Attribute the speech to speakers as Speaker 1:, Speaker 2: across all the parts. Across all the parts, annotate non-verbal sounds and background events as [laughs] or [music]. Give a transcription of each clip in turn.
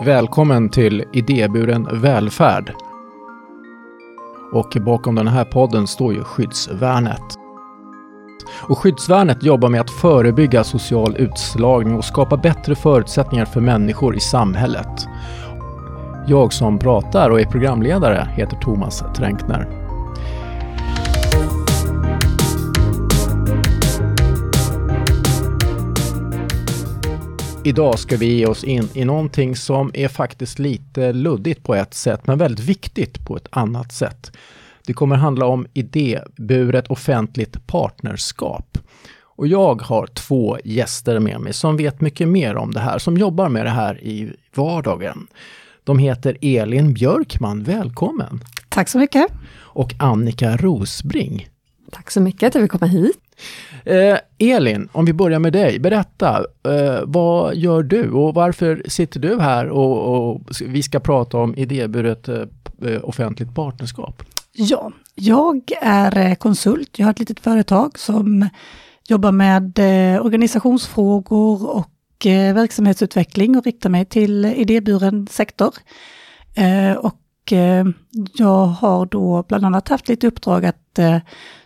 Speaker 1: Välkommen till Idéburen välfärd. Och bakom den här podden står ju Skyddsvärnet. Och Skyddsvärnet jobbar med att förebygga social utslagning och skapa bättre förutsättningar för människor i samhället. Jag som pratar och är programledare heter Thomas Tränkner. Idag ska vi ge oss in i någonting som är faktiskt lite luddigt på ett sätt, men väldigt viktigt på ett annat sätt. Det kommer handla om idéburet offentligt partnerskap. Och jag har två gäster med mig som vet mycket mer om det här, som jobbar med det här i vardagen. De heter Elin Björkman, välkommen!
Speaker 2: Tack så mycket!
Speaker 1: Och Annika Rosbring.
Speaker 3: Tack så mycket att du vill komma hit.
Speaker 1: Eh, Elin, om vi börjar med dig. Berätta, eh, vad gör du och varför sitter du här och, och vi ska prata om idéburet eh, offentligt partnerskap?
Speaker 2: Ja, jag är eh, konsult. Jag har ett litet företag som jobbar med eh, organisationsfrågor och eh, verksamhetsutveckling och riktar mig till idéburen sektor. Eh, och eh, jag har då bland annat haft lite uppdrag att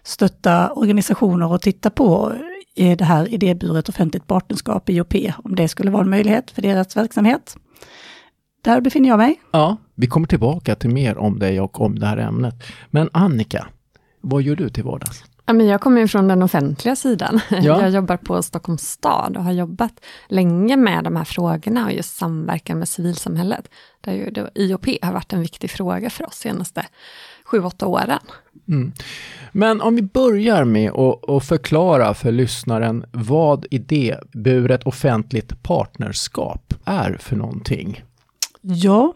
Speaker 2: stötta organisationer och titta på det här idéburet offentligt partnerskap, IOP, om det skulle vara en möjlighet för deras verksamhet. Där befinner jag mig.
Speaker 1: Ja, vi kommer tillbaka till mer om dig och om det här ämnet. Men Annika, vad gör du till vardags?
Speaker 3: jag kommer ju från den offentliga sidan. [laughs] Ja. Jag jobbar på Stockholms stad och har jobbat länge med de här frågorna och just samverkan med civilsamhället. Där ju IOP har varit en viktig fråga för oss senaste sju, åtta åren. Mm.
Speaker 1: Men om vi börjar med att förklara för lyssnaren vad idéburet offentligt partnerskap är för någonting.
Speaker 2: Ja,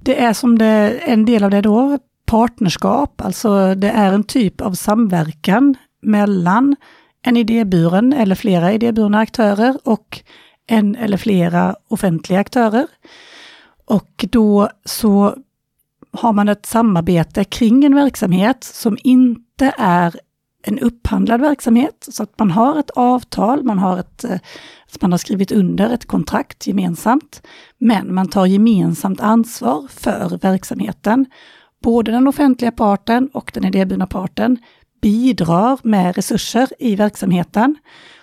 Speaker 2: det är som det, en del av det då, partnerskap, alltså det är en typ av samverkan mellan en idéburen eller flera idéburna aktörer och en eller flera offentliga aktörer. Och då så har man ett samarbete kring en verksamhet som inte är en upphandlad verksamhet, så att man har ett avtal, man har, ett, eh, man har skrivit under ett kontrakt gemensamt, men man tar gemensamt ansvar för verksamheten. Både den offentliga parten och den idéburna parten bidrar med resurser i verksamheten.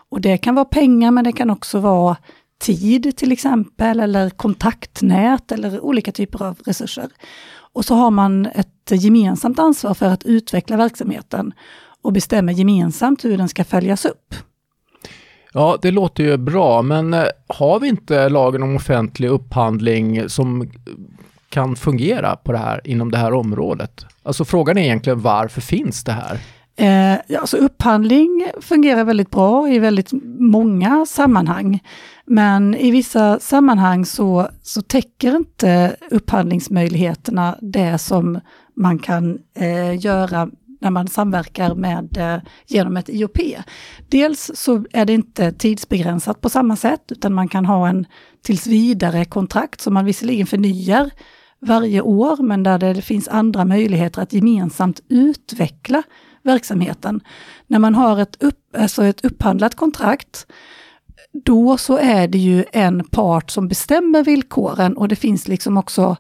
Speaker 2: Och det kan vara pengar, men det kan också vara tid till exempel, eller kontaktnät eller olika typer av resurser. Och så har man ett gemensamt ansvar för att utveckla verksamheten och bestämmer gemensamt hur den ska följas upp.
Speaker 1: Ja, det låter ju bra, men eh, har vi inte lagen om offentlig upphandling som kan fungera på det här, inom det här området? Alltså frågan är egentligen varför finns det här?
Speaker 2: Eh, alltså upphandling fungerar väldigt bra i väldigt många sammanhang. Men i vissa sammanhang så, så täcker inte upphandlingsmöjligheterna det som man kan eh, göra när man samverkar med, eh, genom ett IOP. Dels så är det inte tidsbegränsat på samma sätt, utan man kan ha en tills vidare kontrakt som man visserligen förnyar varje år, men där det finns andra möjligheter att gemensamt utveckla verksamheten. När man har ett, upp, alltså ett upphandlat kontrakt, då så är det ju en part som bestämmer villkoren och det finns liksom också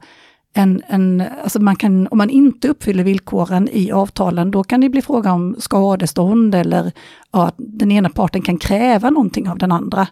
Speaker 2: en, en, alltså man kan, om man inte uppfyller villkoren i avtalen, då kan det bli fråga om skadestånd eller ja, att den ena parten kan kräva någonting av den andra.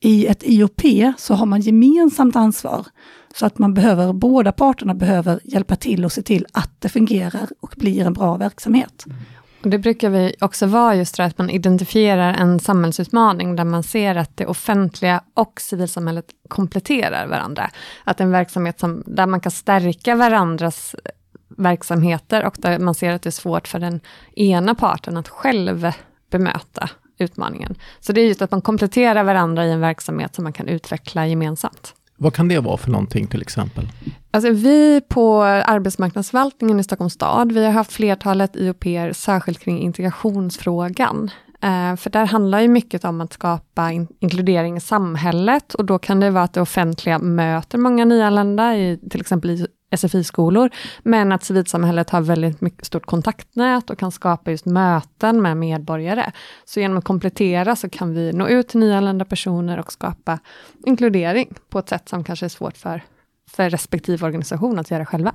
Speaker 2: I ett IOP så har man gemensamt ansvar, så att man behöver, båda parterna behöver hjälpa till och se till att det fungerar och blir en bra verksamhet. Mm.
Speaker 3: Det brukar vi också vara just det att man identifierar en samhällsutmaning där man ser att det offentliga och civilsamhället kompletterar varandra. Att en verksamhet som, där man kan stärka varandras eh, verksamheter och där man ser att det är svårt för den ena parten att själv bemöta utmaningen. Så det är just att man kompletterar varandra i en verksamhet som man kan utveckla gemensamt.
Speaker 1: Vad kan det vara för någonting till exempel?
Speaker 3: Alltså vi på arbetsmarknadsförvaltningen i Stockholms stad, vi har haft flertalet IOP särskilt kring integrationsfrågan. Eh, för där handlar ju mycket om att skapa in inkludering i samhället och då kan det vara att det offentliga möter många nyanlända i till exempel SFI-skolor, men att civilsamhället har väldigt mycket stort kontaktnät och kan skapa just möten med medborgare. Så genom att komplettera så kan vi nå ut till nyanlända personer och skapa inkludering på ett sätt som kanske är svårt för för respektive organisation att göra själva.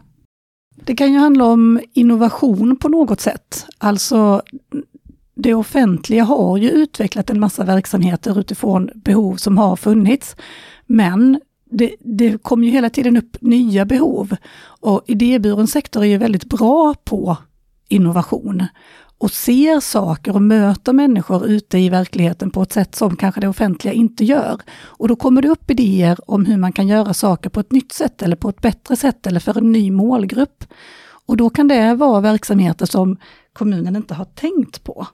Speaker 2: Det kan ju handla om innovation på något sätt. Alltså, det offentliga har ju utvecklat en massa verksamheter utifrån behov som har funnits. Men det, det kommer ju hela tiden upp nya behov. Och idéburen sektor är ju väldigt bra på innovation och ser saker och möter människor ute i verkligheten på ett sätt som kanske det offentliga inte gör. Och då kommer det upp idéer om hur man kan göra saker på ett nytt sätt eller på ett bättre sätt eller för en ny målgrupp. Och då kan det vara verksamheter som kommunen inte har tänkt på.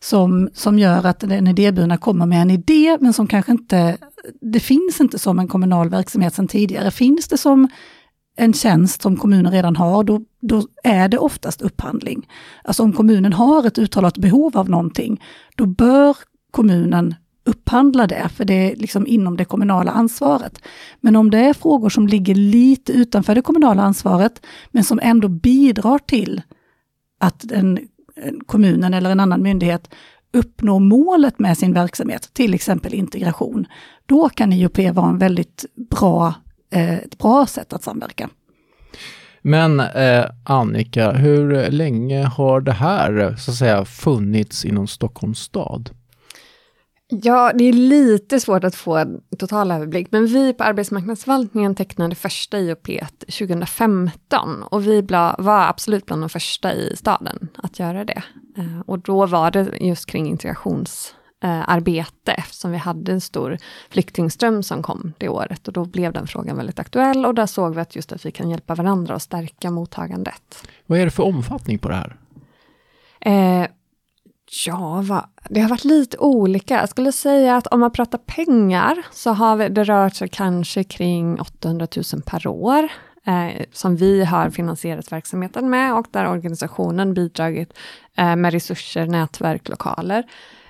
Speaker 2: Som, som gör att den idéburna kommer med en idé, men som kanske inte, det finns inte som en kommunal verksamhet sedan tidigare. Finns det som en tjänst som kommunen redan har, då, då är det oftast upphandling. Alltså om kommunen har ett uttalat behov av någonting, då bör kommunen upphandla det, för det är liksom inom det kommunala ansvaret. Men om det är frågor som ligger lite utanför det kommunala ansvaret, men som ändå bidrar till att en, kommunen eller en annan myndighet uppnår målet med sin verksamhet, till exempel integration, då kan IOP vara en väldigt bra Eh, ett bra sätt att samverka.
Speaker 1: Men eh, Annika, hur länge har det här så att säga funnits inom Stockholms stad?
Speaker 3: Ja, det är lite svårt att få en total överblick, men vi på arbetsmarknadsförvaltningen tecknade första IOP 2015 och vi var absolut bland de första i staden att göra det. Eh, och då var det just kring integrations eh, eftersom vi hade en stor flyktingström som kom det året och då blev den frågan väldigt aktuell och där såg vi att just att vi kan hjälpa varandra och stärka mottagandet.
Speaker 1: Vad är det för omfattning på det här?
Speaker 3: Eh, ja, va, det har varit lite olika. Jag skulle säga att om man pratar pengar så har det rört sig kanske kring 800 000 per år eh, som vi har finansierat verksamheten med och där organisationen bidragit eh, med resurser, nätverk, lokaler.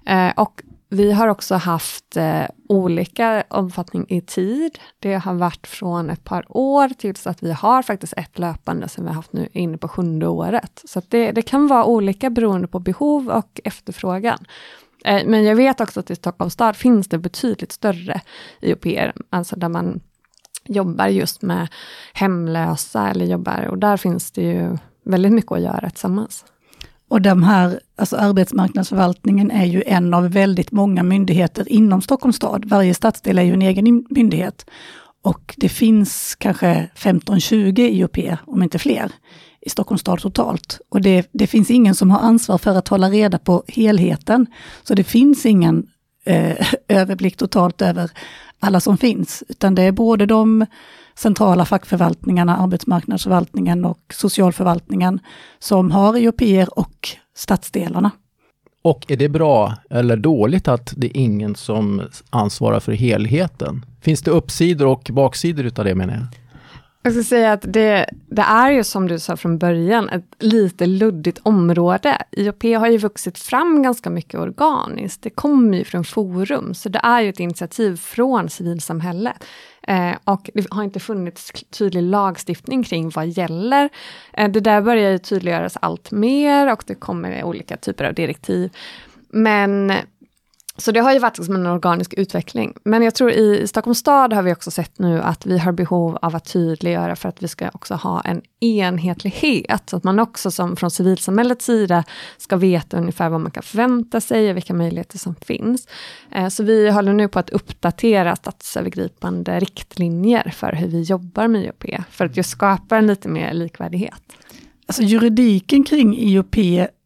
Speaker 3: Eh, och vi har också haft eh, olika omfattning i tid. Det har varit från ett par år tills att vi har faktiskt ett löpande som vi har haft nu inne på sjunde året. Så det, det kan vara olika beroende på behov och efterfrågan. Eh, men jag vet också att i Stockholms stad finns det betydligt större IOPer, alltså där man jobbar just med hemlösa eller jobbar, och där finns det ju väldigt mycket att göra tillsammans.
Speaker 2: Och de här, alltså arbetsmarknadsförvaltningen är ju en av väldigt många myndigheter inom Stockholms stad. Varje stadsdel är ju en egen myndighet. Och det finns kanske 15-20 IOP, om inte fler, i Stockholms stad totalt. Och det, det, finns ingen som har ansvar för att hålla reda på helheten. Så det finns ingen eh, [laughs] överblick totalt över alla som finns, utan det är både de centrala fackförvaltningarna, arbetsmarknadsförvaltningen och socialförvaltningen som har IOP och stadsdelarna.
Speaker 1: Och är det bra eller dåligt att det är ingen som ansvarar för helheten? Finns det uppsidor och baksidor utav det menar jag?
Speaker 3: Jag ska säga att det, det, är ju som du sa från början, ett lite luddigt område. IOP har ju vuxit fram ganska mycket organiskt. Det kommer ju från Forum, så det är ju ett initiativ från civilsamhället. Eh, och det har inte funnits tydlig lagstiftning kring vad gäller. Eh, det där börjar ju tydliggöras allt mer och det kommer olika typer av direktiv. Men så det har ju varit som en organisk utveckling. Men jag tror i Stockholms stad har vi också sett nu att vi har behov av att tydliggöra för att vi ska också ha en enhetlighet. Så att man också som från civilsamhällets sida ska veta ungefär vad man kan förvänta sig och vilka möjligheter som finns. Eh, så vi håller nu på att uppdatera statsövergripande riktlinjer för hur vi jobbar med IOP. För att just skapa en lite mer likvärdighet.
Speaker 2: Alltså juridiken kring IOP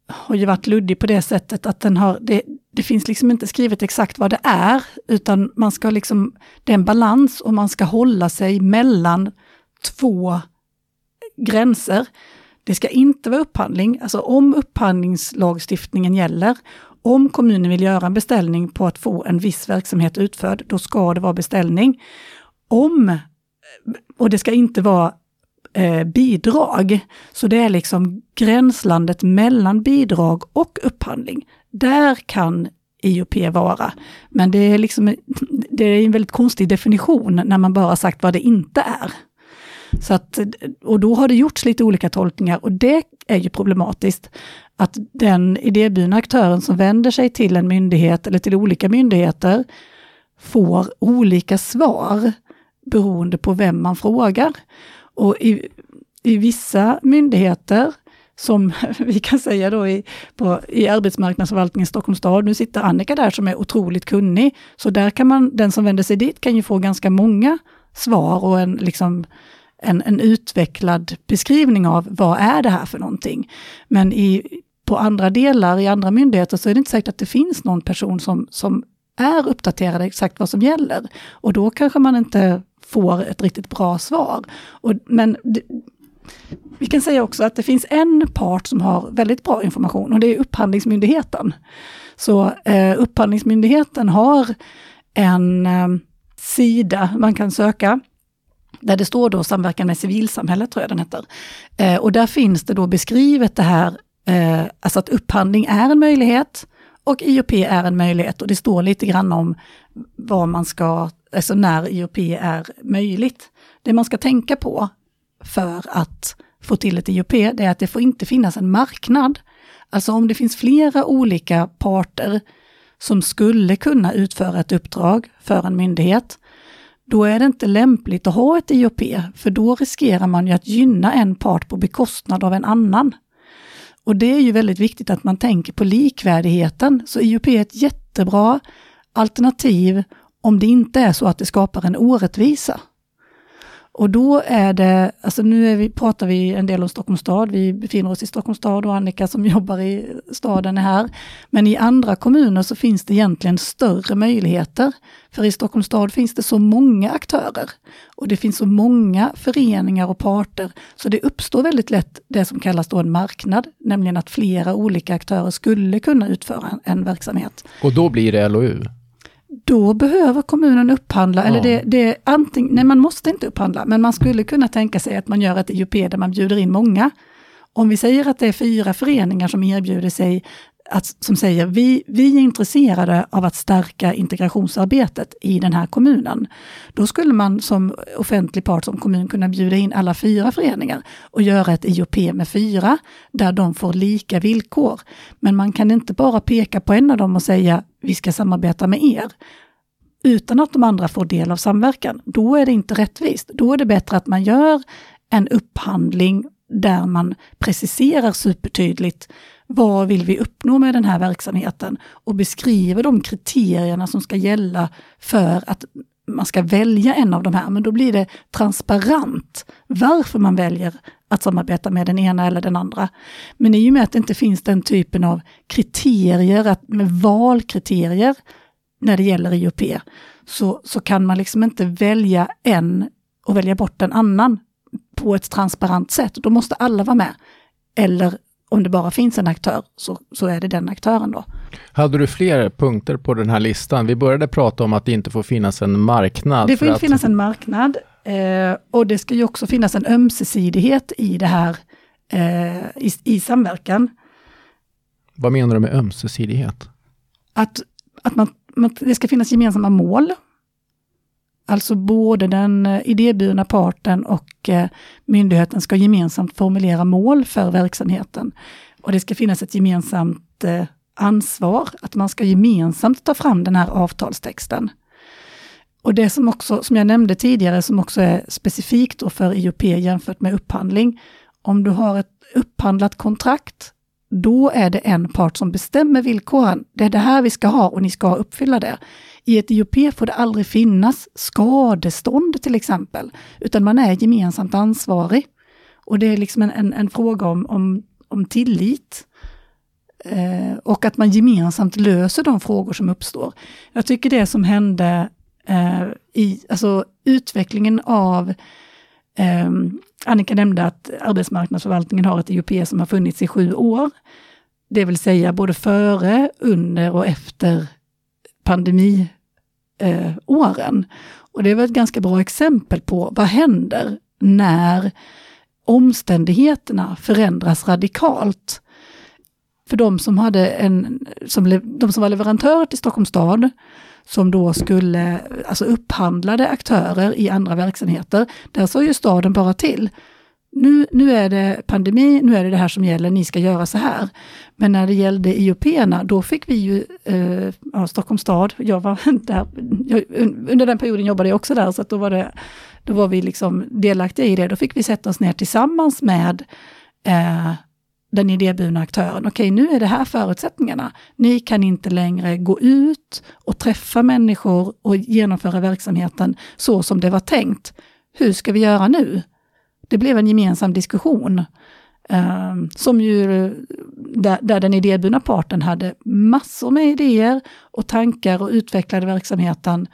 Speaker 2: har ju varit luddig på det sättet att den har, det, det finns liksom inte skrivet exakt vad det är, utan man ska liksom, det är en balans och man ska hålla sig mellan två gränser. Det ska inte vara upphandling, alltså om upphandlingslagstiftningen gäller, om kommunen vill göra en beställning på att få en viss verksamhet utförd, då ska det vara beställning. Om, och det ska inte vara eh, bidrag. Så det är liksom gränslandet mellan bidrag och upphandling. Där kan IOP vara. Men det är, liksom, det är en väldigt konstig definition när man bara sagt vad det inte är. Så att, och då har det gjorts lite olika tolkningar och det är ju problematiskt. Att den idéburna aktören som vänder sig till en myndighet eller till olika myndigheter får olika svar beroende på vem man frågar. Och i, i vissa myndigheter som [laughs] vi kan säga då i, på, i arbetsmarknadsförvaltningen i Stockholms stad. Nu sitter Annika där som är otroligt kunnig, så där kan man, den som vänder sig dit kan ju få ganska många svar och en, liksom, en, en utvecklad beskrivning av vad är det här för någonting. Men i, på andra delar, i andra myndigheter, så är det inte säkert att det finns någon person som, som är uppdaterad exakt vad som gäller. Och då kanske man inte får ett riktigt bra svar. Och, men vi kan säga också att det finns en part som har väldigt bra information och det är Upphandlingsmyndigheten. Så eh, Upphandlingsmyndigheten har en eh, sida man kan söka där det står då samverkan med civilsamhället, tror jag den heter. Eh, och där finns det då beskrivet det här, eh, alltså att upphandling är en möjlighet och IOP är en möjlighet och det står lite grann om vad man ska, alltså när IOP är möjligt. Det man ska tänka på för att få till ett IOP, det är att det får inte finnas en marknad. Alltså om det finns flera olika parter som skulle kunna utföra ett uppdrag för en myndighet, då är det inte lämpligt att ha ett IOP, för då riskerar man ju att gynna en part på bekostnad av en annan. Och det är ju väldigt viktigt att man tänker på likvärdigheten, så IOP är ett jättebra alternativ om det inte är så att det skapar en orättvisa. Och då är det, alltså nu är vi, pratar vi en del om Stockholms stad, vi befinner oss i Stockholms stad och Annika som [laughs] jobbar i staden är här. Men i andra kommuner så finns det egentligen större möjligheter. För i Stockholms stad finns det så många aktörer och det finns så många föreningar och parter, så det uppstår väldigt lätt det som kallas då en marknad, nämligen att flera olika aktörer skulle kunna utföra en, en verksamhet.
Speaker 1: Och då blir det LOU?
Speaker 2: Då behöver kommunen upphandla, ja. eller det, det anting, nej man måste inte upphandla, men man skulle kunna tänka sig att man gör ett IOP där man bjuder in många. Om vi säger att det är fyra föreningar som erbjuder sig att, som säger vi, vi är intresserade av att stärka integrationsarbetet i den här kommunen. Då skulle man som offentlig part som kommun kunna bjuda in alla fyra föreningar och göra ett IOP med fyra där de får lika villkor. Men man kan inte bara peka på en av dem och säga vi ska samarbeta med er utan att de andra får del av samverkan. Då är det inte rättvist. Då är det bättre att man gör en upphandling där man preciserar supertydligt vad vill vi uppnå med den här verksamheten och beskriver de kriterierna som ska gälla för att man ska välja en av de här, men då blir det transparent varför man väljer att samarbeta med den ena eller den andra. Men i och med att det inte finns den typen av kriterier, att med valkriterier när det gäller IOP, så, så kan man liksom inte välja en och välja bort en annan på ett transparent sätt. Då måste alla vara med. Eller om det bara finns en aktör så, så är det den aktören då.
Speaker 1: Hade du fler punkter på den här listan? Vi började prata om att det inte får finnas en marknad.
Speaker 2: Det får inte
Speaker 1: att...
Speaker 2: finnas en marknad eh, och det ska ju också finnas en ömsesidighet i det här eh, i, i samverkan.
Speaker 1: Vad menar du med ömsesidighet?
Speaker 2: Att, att man, man, det ska finnas gemensamma mål Alltså både den eh, idéburna parten och eh, myndigheten ska gemensamt formulera mål för verksamheten. Och det ska finnas ett gemensamt eh, ansvar, att man ska gemensamt ta fram den här avtalstexten. Och det som också, som jag nämnde tidigare, som också är specifikt för IOP jämfört med upphandling. Om du har ett upphandlat kontrakt, då är det en part som bestämmer villkoren. Det är det här vi ska ha och ni ska uppfylla det. I ett IOP får det aldrig finnas skadestånd till exempel, utan man är gemensamt ansvarig. Och det är liksom en, en, en fråga om, om, om tillit. Eh, och att man gemensamt löser de frågor som uppstår. Jag tycker det som hände eh, i alltså utvecklingen av eh, Annika nämnde att arbetsmarknadsförvaltningen har ett IOP som har funnits i sju år. Det vill säga både före, under och efter pandemiåren. Eh, och det var ett ganska bra exempel på vad händer när omständigheterna förändras radikalt. För de som, hade en, som, de som var leverantörer till Stockholms stad, som då skulle, alltså upphandlade aktörer i andra verksamheter, där sa ju staden bara till. nu, nu är det pandemi, nu är det det här som gäller, ni ska göra så här. Men när det gällde IOP-erna, då fick vi ju, eh, ja, Stockholms stad, jag var [laughs] där, jag, under den perioden jobbade jag också där, så då var det, då var vi liksom delaktiga i det. Då fick vi sätta oss ner tillsammans med eh, den idéburna aktören. Okej, nu är det här förutsättningarna. Ni kan inte längre gå ut och träffa människor och genomföra verksamheten så som det var tänkt. Hur ska vi göra nu? Det blev en gemensam diskussion. Eh, som ju, där, där den idéburna parten hade massor med idéer och tankar och utvecklade verksamheten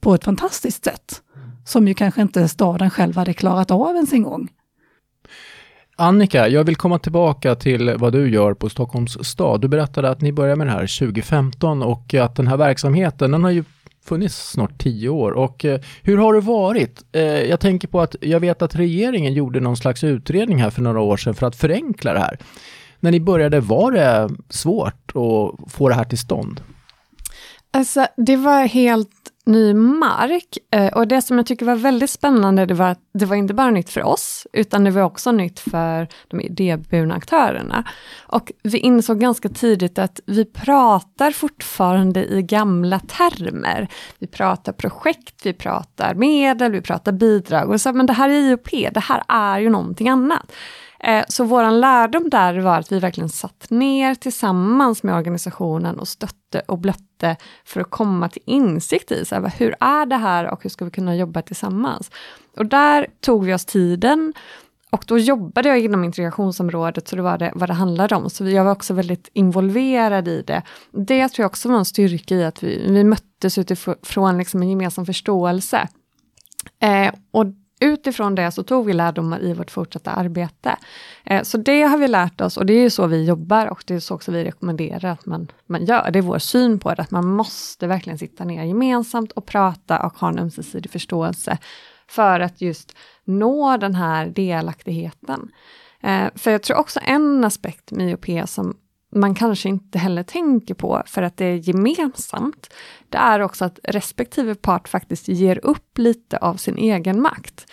Speaker 2: på ett fantastiskt sätt. Som ju kanske inte staden själv hade klarat av ens en gång.
Speaker 1: Annika, jag vill komma tillbaka till vad du gör på Stockholms stad. Du berättade att ni började med det här 2015 och att den här verksamheten, den har ju funnits snart tio år. Och eh, hur har det varit? Eh, jag tänker på att jag vet att regeringen gjorde någon slags utredning här för några år sedan för att förenkla det här. När ni började, var det svårt att få det här till stånd?
Speaker 3: Alltså, det var helt ny mark. Eh, och det som jag tycker var väldigt spännande, det var att det var inte bara nytt för oss, utan det var också nytt för de idéburna aktörerna. Och vi insåg ganska tidigt att vi pratar fortfarande i gamla termer. Vi pratar projekt, vi pratar medel, vi pratar bidrag. Och så, men det här är IOP, det här är ju någonting annat. Eh, så vår lärdom där var att vi verkligen satt ner tillsammans med organisationen och stötte och blötte för att komma till insikt i så här, hur är det här och hur ska vi kunna jobba tillsammans. Och där tog vi oss tiden och då jobbade jag inom integrationsområdet, så det var det vad det handlade om. Så jag var också väldigt involverad i det. Det tror jag också var en styrka i att vi, vi möttes utifrån liksom en gemensam förståelse. Eh, och utifrån det så tog vi lärdomar i vårt fortsatta arbete. Eh, så det har vi lärt oss och det är så vi jobbar och det är så också vi rekommenderar att man, man gör. Det är vår syn på det, att man måste verkligen sitta ner gemensamt och prata och ha en ömsesidig förståelse för att just nå den här delaktigheten. Eh, för jag tror också en aspekt med IOP som man kanske inte heller tänker på för att det är gemensamt, det är också att respektive part faktiskt ger upp lite av sin egen makt.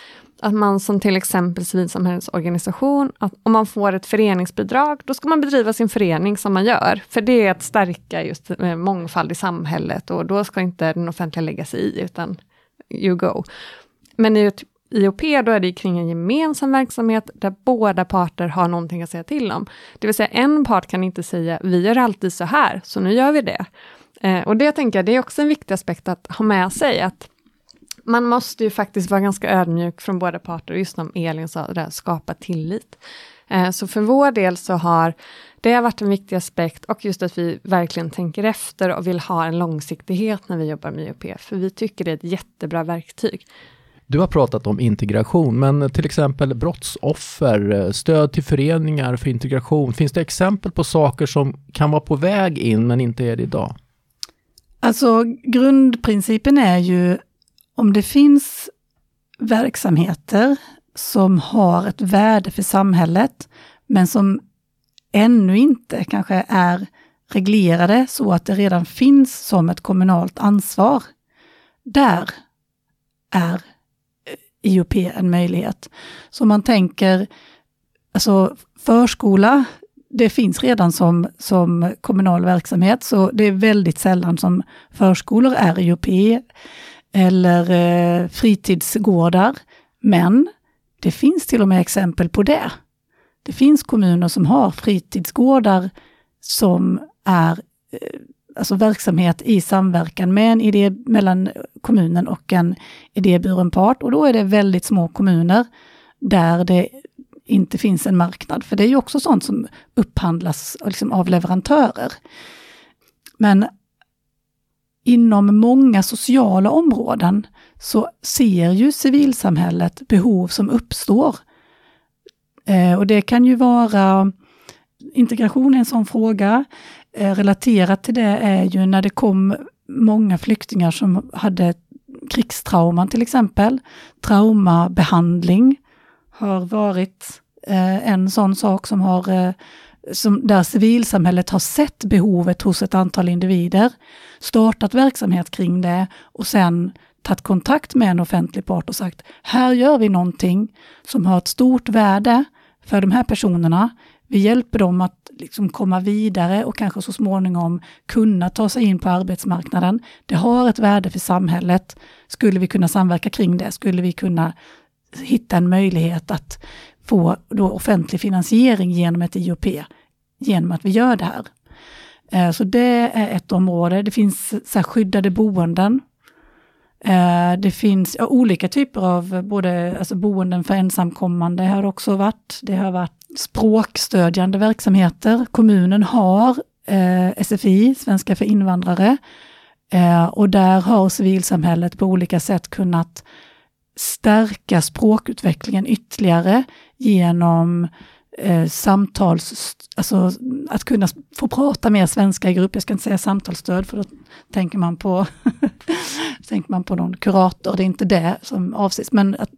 Speaker 3: Att man som till exempel civilsamhällesorganisation, att om man får ett föreningsbidrag, då ska man bedriva sin förening som man gör. För det är att stärka just eh, mångfald i samhället och då ska inte den offentliga lägga sig i, utan you go. Men i ett IOP, då är det kring en gemensam verksamhet där båda parter har någonting att säga till om. Det vill säga en part kan inte säga, vi gör alltid så här, så nu gör vi det. Eh, och det tänker jag, det är också en viktig aspekt att ha med sig, att man måste ju faktiskt vara ganska ödmjuk från båda parter, just som Elin sa, där, skapa tillit. Eh, så för vår del så har det har varit en viktig aspekt och just att vi verkligen tänker efter och vill ha en långsiktighet när vi jobbar med IOP, för vi tycker det är ett jättebra verktyg.
Speaker 1: Du har pratat om integration, men till exempel brottsoffer, stöd till föreningar för integration. Finns det exempel på saker som kan vara på väg in men inte är det idag?
Speaker 2: Alltså grundprincipen är ju om det finns verksamheter som har ett värde för samhället, men som ännu inte kanske är reglerade så att det redan finns som ett kommunalt ansvar. Där är IOP en möjlighet. Så man tänker, alltså förskola, det finns redan som, som kommunal verksamhet, så det är väldigt sällan som förskolor är IOP eller eh, fritidsgårdar. Men det finns till och med exempel på det. Det finns kommuner som har fritidsgårdar som är eh, alltså verksamhet i samverkan med en idé mellan kommunen och en idéburen part. Och då är det väldigt små kommuner där det inte finns en marknad. För det är ju också sånt som upphandlas liksom av leverantörer. Men inom många sociala områden så ser ju civilsamhället behov som uppstår. Eh, och det kan ju vara integration är en sån fråga. Eh, relaterat till det är ju när det kom många flyktingar som hade krigstrauman till exempel. Traumabehandling har varit eh, en sån sak som har eh, som, där civilsamhället har sett behovet hos ett antal individer, startat verksamhet kring det och sen tagit kontakt med en offentlig part och sagt, här gör vi någonting som har ett stort värde för de här personerna. Vi hjälper dem att liksom komma vidare och kanske så småningom kunna ta sig in på arbetsmarknaden. Det har ett värde för samhället. Skulle vi kunna samverka kring det? Skulle vi kunna hitta en möjlighet att få då offentlig finansiering genom ett IOP, genom att vi gör det här. Eh, så det är ett område. Det finns så skyddade boenden. Eh, det finns ja, olika typer av eh, både alltså boenden för ensamkommande har också varit. Det har varit språkstödjande verksamheter. Kommunen har eh, SFI, Svenska för invandrare. Eh, och där har civilsamhället på olika sätt kunnat stärka språkutvecklingen ytterligare genom eh, samtals, alltså att kunna få prata mer svenska i grupp. Jag ska inte säga samtalsstöd för då tänker man på, [laughs] tänker man på någon kurator, det är inte det som avses, men att,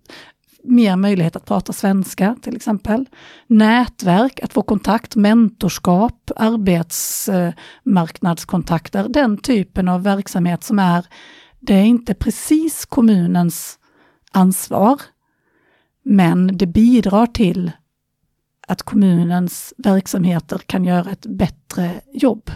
Speaker 2: mer möjlighet att prata svenska till exempel. Nätverk, att få kontakt, mentorskap, arbetsmarknadskontakter, den typen av verksamhet som är, det är inte precis kommunens ansvar, men det bidrar till att kommunens verksamheter kan göra ett bättre jobb.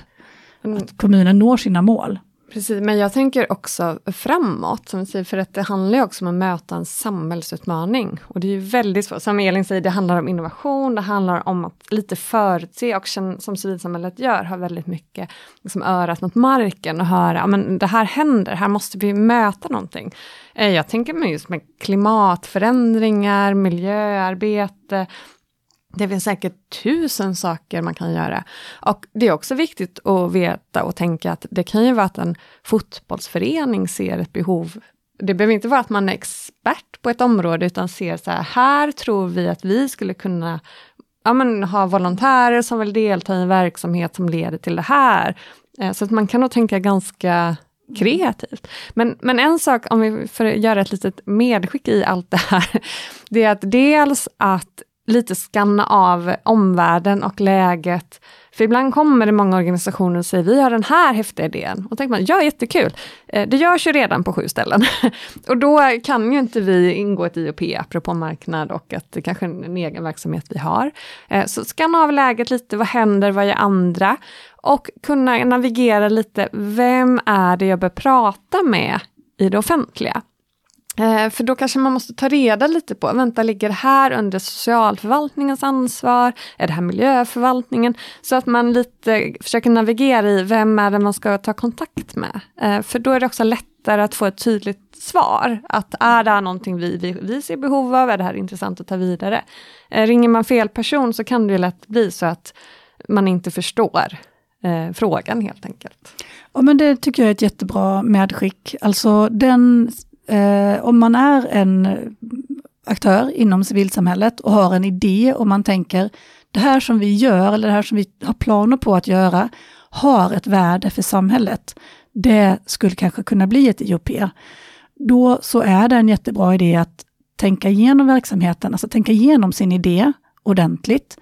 Speaker 2: Mm. Att kommunen når sina mål.
Speaker 3: Precis, men jag tänker också framåt, som säger, för att det handlar ju också om att möta en samhällsutmaning. Och det är ju väldigt svårt, som Elin säger, det handlar om innovation, det handlar om att lite förutse och som civilsamhället gör, ha väldigt mycket liksom örat mot marken och höra, men det här händer, här måste vi möta någonting. Eh, jag tänker mig just med klimatförändringar, miljöarbete, det finns säkert tusen saker man kan göra. Och det är också viktigt att veta och tänka att det kan ju vara att en fotbollsförening ser ett behov. Det behöver inte vara att man är expert på ett område, utan ser så här, här tror vi att vi skulle kunna ja, men, ha volontärer som vill delta i en verksamhet som leder till det här. Eh, så att man kan nog tänka ganska kreativt. Men, men en sak, om vi får göra ett litet medskick i allt det här, [laughs] det är att dels att lite skanna av omvärlden och läget. För ibland kommer det många organisationer och säger vi har den här häftiga idén. Och då tänker man, ja jättekul, eh, det görs ju redan på sju ställen. [laughs] och då kan ju inte vi ingå ett IOP, apropå marknad och att det kanske är en egen verksamhet vi har. Eh, så skanna av läget lite, vad händer, vad gör andra? Och kunna navigera lite, vem är det jag bör prata med i det offentliga? Eh, för då kanske man måste ta reda lite på, vänta, ligger det här under socialförvaltningens ansvar? Är det här miljöförvaltningen? Så att man lite försöker navigera i, vem är det man ska ta kontakt med? Eh, för då är det också lättare att få ett tydligt svar, att är det här någonting vi, vi, vi ser behov av, är det här intressant att ta vidare? Eh, ringer man fel person så kan det lätt bli så att man inte förstår eh, frågan helt enkelt.
Speaker 2: Ja, men det tycker jag är ett jättebra medskick. Alltså den eh, om man är en aktör inom civilsamhället och har en idé och man tänker det här som vi gör eller det här som vi har planer på att göra har ett värde för samhället. Det skulle kanske kunna bli ett IOP. Då så är det en jättebra idé att tänka igenom verksamheten, alltså tänka igenom sin idé ordentligt.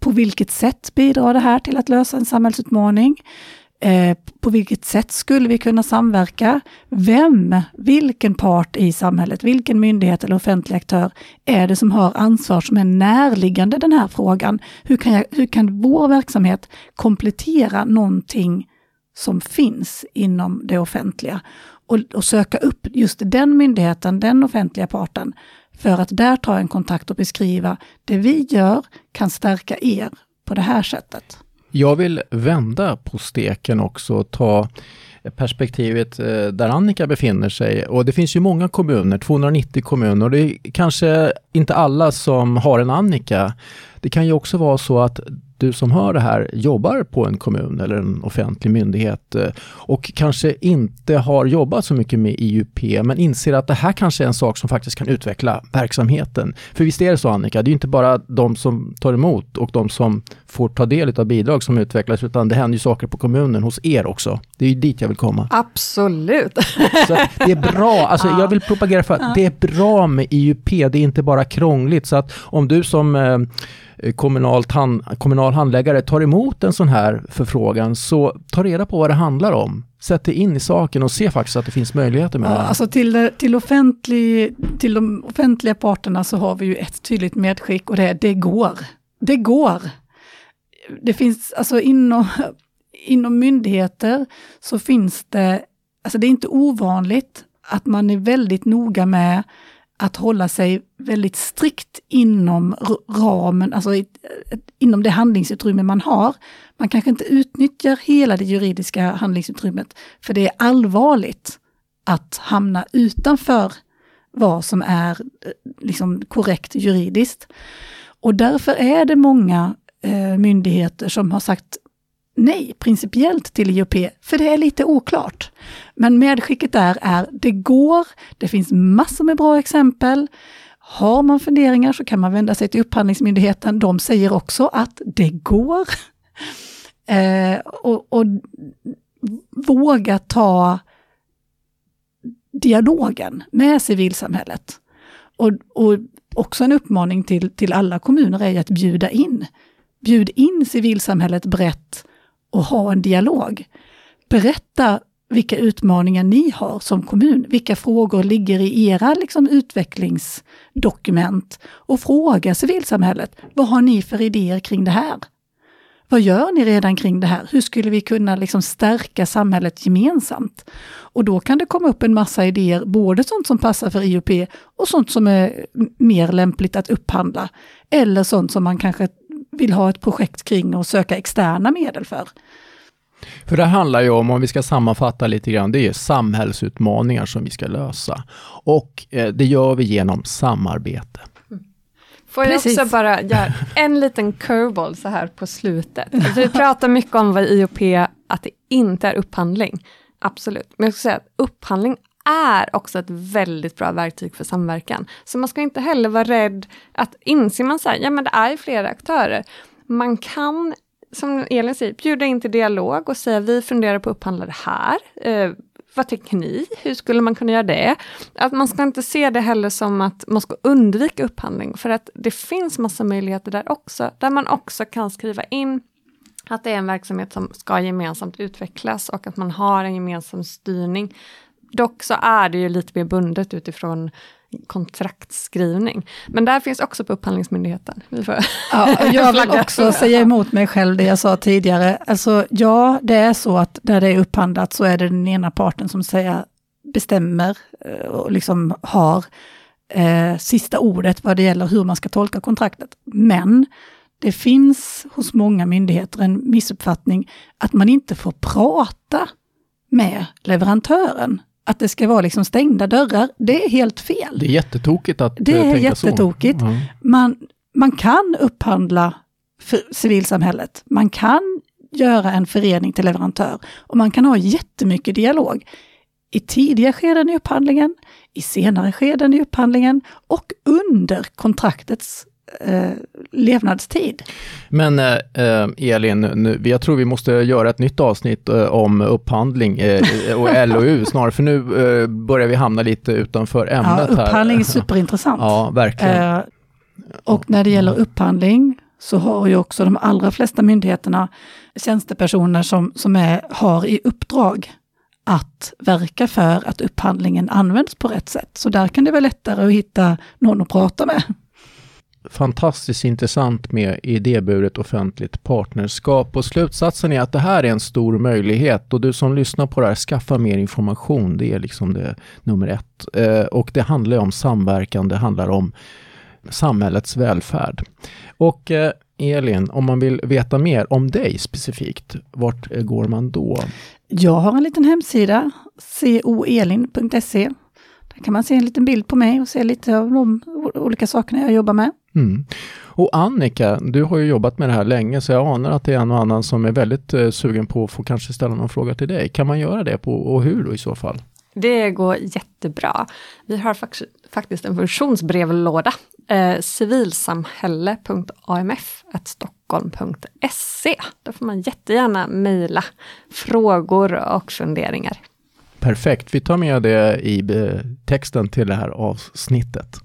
Speaker 2: På vilket sätt bidrar det här till att lösa en samhällsutmaning? Eh, på vilket sätt skulle vi kunna samverka? Vem, vilken part i samhället, vilken myndighet eller offentlig aktör är det som har ansvar som är närliggande den här frågan? Hur kan, jag, hur kan vår verksamhet komplettera någonting som finns inom det offentliga? Och, och söka upp just den myndigheten, den offentliga parten, för att där ta en kontakt och beskriva det vi gör kan stärka er på det här sättet.
Speaker 1: Jag vill vända på steken också och ta perspektivet eh, där Annika befinner sig. Och det finns ju många kommuner, 290 kommuner, och det är kanske inte alla som har en Annika. Det kan ju också vara så att du som hör det här jobbar på en kommun eller en offentlig myndighet eh, och kanske inte har jobbat så mycket med IUP men inser att det här kanske är en sak som faktiskt kan utveckla verksamheten. För visst är det så Annika, det är inte bara de som tar emot och de som får ta del av bidrag som utvecklas utan det händer ju saker på kommunen hos er också. Det är ju dit jag vill komma.
Speaker 3: Absolut! [laughs]
Speaker 1: Så det är bra, alltså jag vill propagera för att det är bra med IUP, det är inte bara krångligt så att om du som eh, kommunalt hand, kommunal handläggare tar emot en sån här förfrågan, så ta reda på vad det handlar om. sätt dig in i saken och se faktiskt att det finns möjligheter med
Speaker 2: Ja,
Speaker 1: det
Speaker 2: alltså till, till, offentlig, till de offentliga parterna så har vi ju ett tydligt medskick och det är det går. Det går. Det finns, alltså inom, inom myndigheter så finns det, alltså det är inte ovanligt att man är väldigt noga med att hålla sig väldigt strikt inom ramen, alltså i, inom det handlingsutrymme man har. Man kanske inte utnyttjar hela det juridiska handlingsutrymmet, för det är allvarligt att hamna utanför vad som är eh, liksom korrekt juridiskt. Och därför är det många eh, myndigheter som har sagt nej principiellt till IOP, för det är lite oklart. Men medskicket där är, det går, det finns massor med bra exempel. Har man funderingar så kan man vända sig till Upphandlingsmyndigheten. De säger också att det går. [laughs] Eh, och, och våga ta dialogen med civilsamhället. Och, och också en uppmaning till, till alla kommuner är att bjuda in. Bjud in civilsamhället brett och ha en dialog. Berätta vilka utmaningar ni har som kommun, vilka frågor ligger i era liksom, utvecklingsdokument och fråga civilsamhället, vad har ni för idéer kring det här? Vad gör ni redan kring det här? Hur skulle vi kunna liksom stärka samhället gemensamt? Och då kan det komma upp en massa idéer, både sånt som passar för IOP och sånt som är mer lämpligt att upphandla. Eller sånt som man kanske vill ha ett projekt kring och söka externa medel för.
Speaker 1: För det handlar ju om, om vi ska sammanfatta lite grann, det är samhällsutmaningar som vi ska lösa. Och eh, det gör vi genom samarbete.
Speaker 3: Får jag
Speaker 2: Precis.
Speaker 3: också bara göra en liten curveball så här på slutet. Alltså vi pratar mycket om vad IOP, att det inte är upphandling. Absolut. Men jag ska säga att upphandling är också ett väldigt bra verktyg för samverkan. Så man ska inte heller vara rädd att inser man så här, ja men det är flera aktörer. Man kan, som Elin säger, bjuda in till dialog och säga vi funderar på att upphandla det här. Eh, vad tycker ni? Hur skulle man kunna göra det? Att man ska inte se det heller som att man ska undvika upphandling, för att det finns massa möjligheter där också, där man också kan skriva in att det är en verksamhet som ska gemensamt utvecklas och att man har en gemensam styrning. Dock så är det ju lite mer bundet utifrån kontraktskrivning. Men där finns också på Upphandlingsmyndigheten. Vi får
Speaker 2: Ja, jag [laughs] vill också säga emot mig själv det jag sa tidigare. Alltså ja, det är så att där det är upphandlat så är det den ena parten som säger, bestämmer eh, och liksom har eh, sista ordet vad det gäller hur man ska tolka kontraktet. Men det finns hos många myndigheter en missuppfattning att man inte får prata med leverantören. Att det ska vara liksom stängda dörrar. Det är helt fel.
Speaker 1: Det är jättetokigt att
Speaker 2: Det
Speaker 1: eh,
Speaker 2: är
Speaker 1: tänka så.
Speaker 2: jättetokigt.
Speaker 1: Ja.
Speaker 2: man, man kan upphandla för civilsamhället. Man kan göra en förening till leverantör och man kan ha jättemycket dialog i tidiga skeden i upphandlingen, i senare skeden i upphandlingen och under kontraktets eh, levnadstid.
Speaker 1: Men eh, eh, Elin, nu, jag tror vi måste göra ett nytt avsnitt eh, om upphandling eh, och [laughs] LOU snarare, för nu börjar vi hamna lite utanför
Speaker 2: Ja,
Speaker 1: ämnet här.
Speaker 2: upphandling är superintressant.
Speaker 1: Ja, verkligen.
Speaker 2: Och när det gäller upphandling så har ju också de allra flesta myndigheterna tjänstepersoner som, som är, har i uppdrag att verka för att upphandlingen används på rätt sätt. Så där kan det vara lättare att hitta någon att prata med
Speaker 1: fantastiskt intressant med idéburet offentligt partnerskap och slutsatsen är att det här är en stor möjlighet och du som lyssnar på det här, skaffa mer information. Det är liksom det nummer ett. Eh, och det handlar om samverkan, det handlar om samhällets välfärd. Och eh, Elin, om man vill veta mer om dig specifikt, vart går man då?
Speaker 2: Jag har en liten hemsida, coelin.se. Där kan man se en liten bild på mig och se lite av de olika sakerna jag jobbar med.
Speaker 1: Mm. Och Annika, du har ju jobbat med det här länge så jag anar att det är en och annan som är väldigt eh, sugen på att få kanske ställa någon fråga till dig. Kan man göra det på, och hur då i så fall?
Speaker 3: Det går jättebra. Vi har fakt faktiskt en funktionsbrevlåda. Eh, civilsamhälle.amf.stockholm.se. Där får man jättegärna mejla frågor och funderingar.
Speaker 1: Perfekt, vi tar med det i eh, texten till det här avsnittet.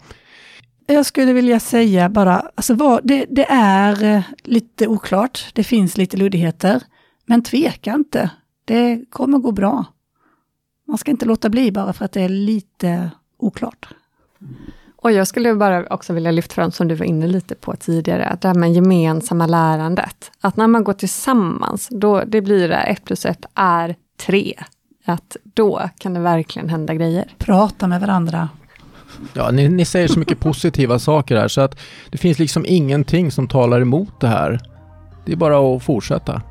Speaker 2: Jag skulle vilja säga bara, alltså vad, det, det är eh, lite oklart, det finns lite luddigheter, men tveka inte. Det kommer gå bra. Man ska inte låta bli bara för att det är lite oklart.
Speaker 3: Och jag skulle bara också vilja lyfta fram, som du var inne lite på tidigare, det här med gemensamma lärandet. Att när man går tillsammans, då det blir det ett plus ett är tre. Att då kan det verkligen hända grejer.
Speaker 2: Prata med varandra.
Speaker 1: Ja, ni, ni säger så mycket [laughs] positiva saker här så att det finns liksom ingenting som talar emot det här. Det är bara att fortsätta.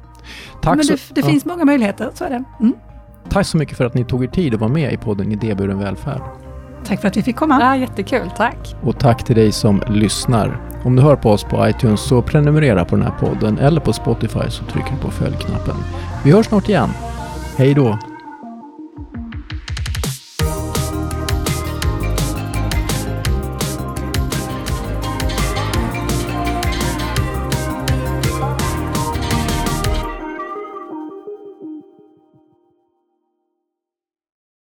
Speaker 2: Tack Men det, så, det ja. finns många möjligheter, så är det. Mm.
Speaker 1: Tack så mycket för att ni tog er tid att vara med i podden Idéburen välfärd.
Speaker 2: Tack för att vi fick komma.
Speaker 3: Ja, jättekul, tack.
Speaker 1: Och tack till dig som lyssnar. Om du hör på oss på iTunes så prenumerera på den här podden eller på Spotify så trycker du på följknappen. Vi hörs snart igen. Hej då!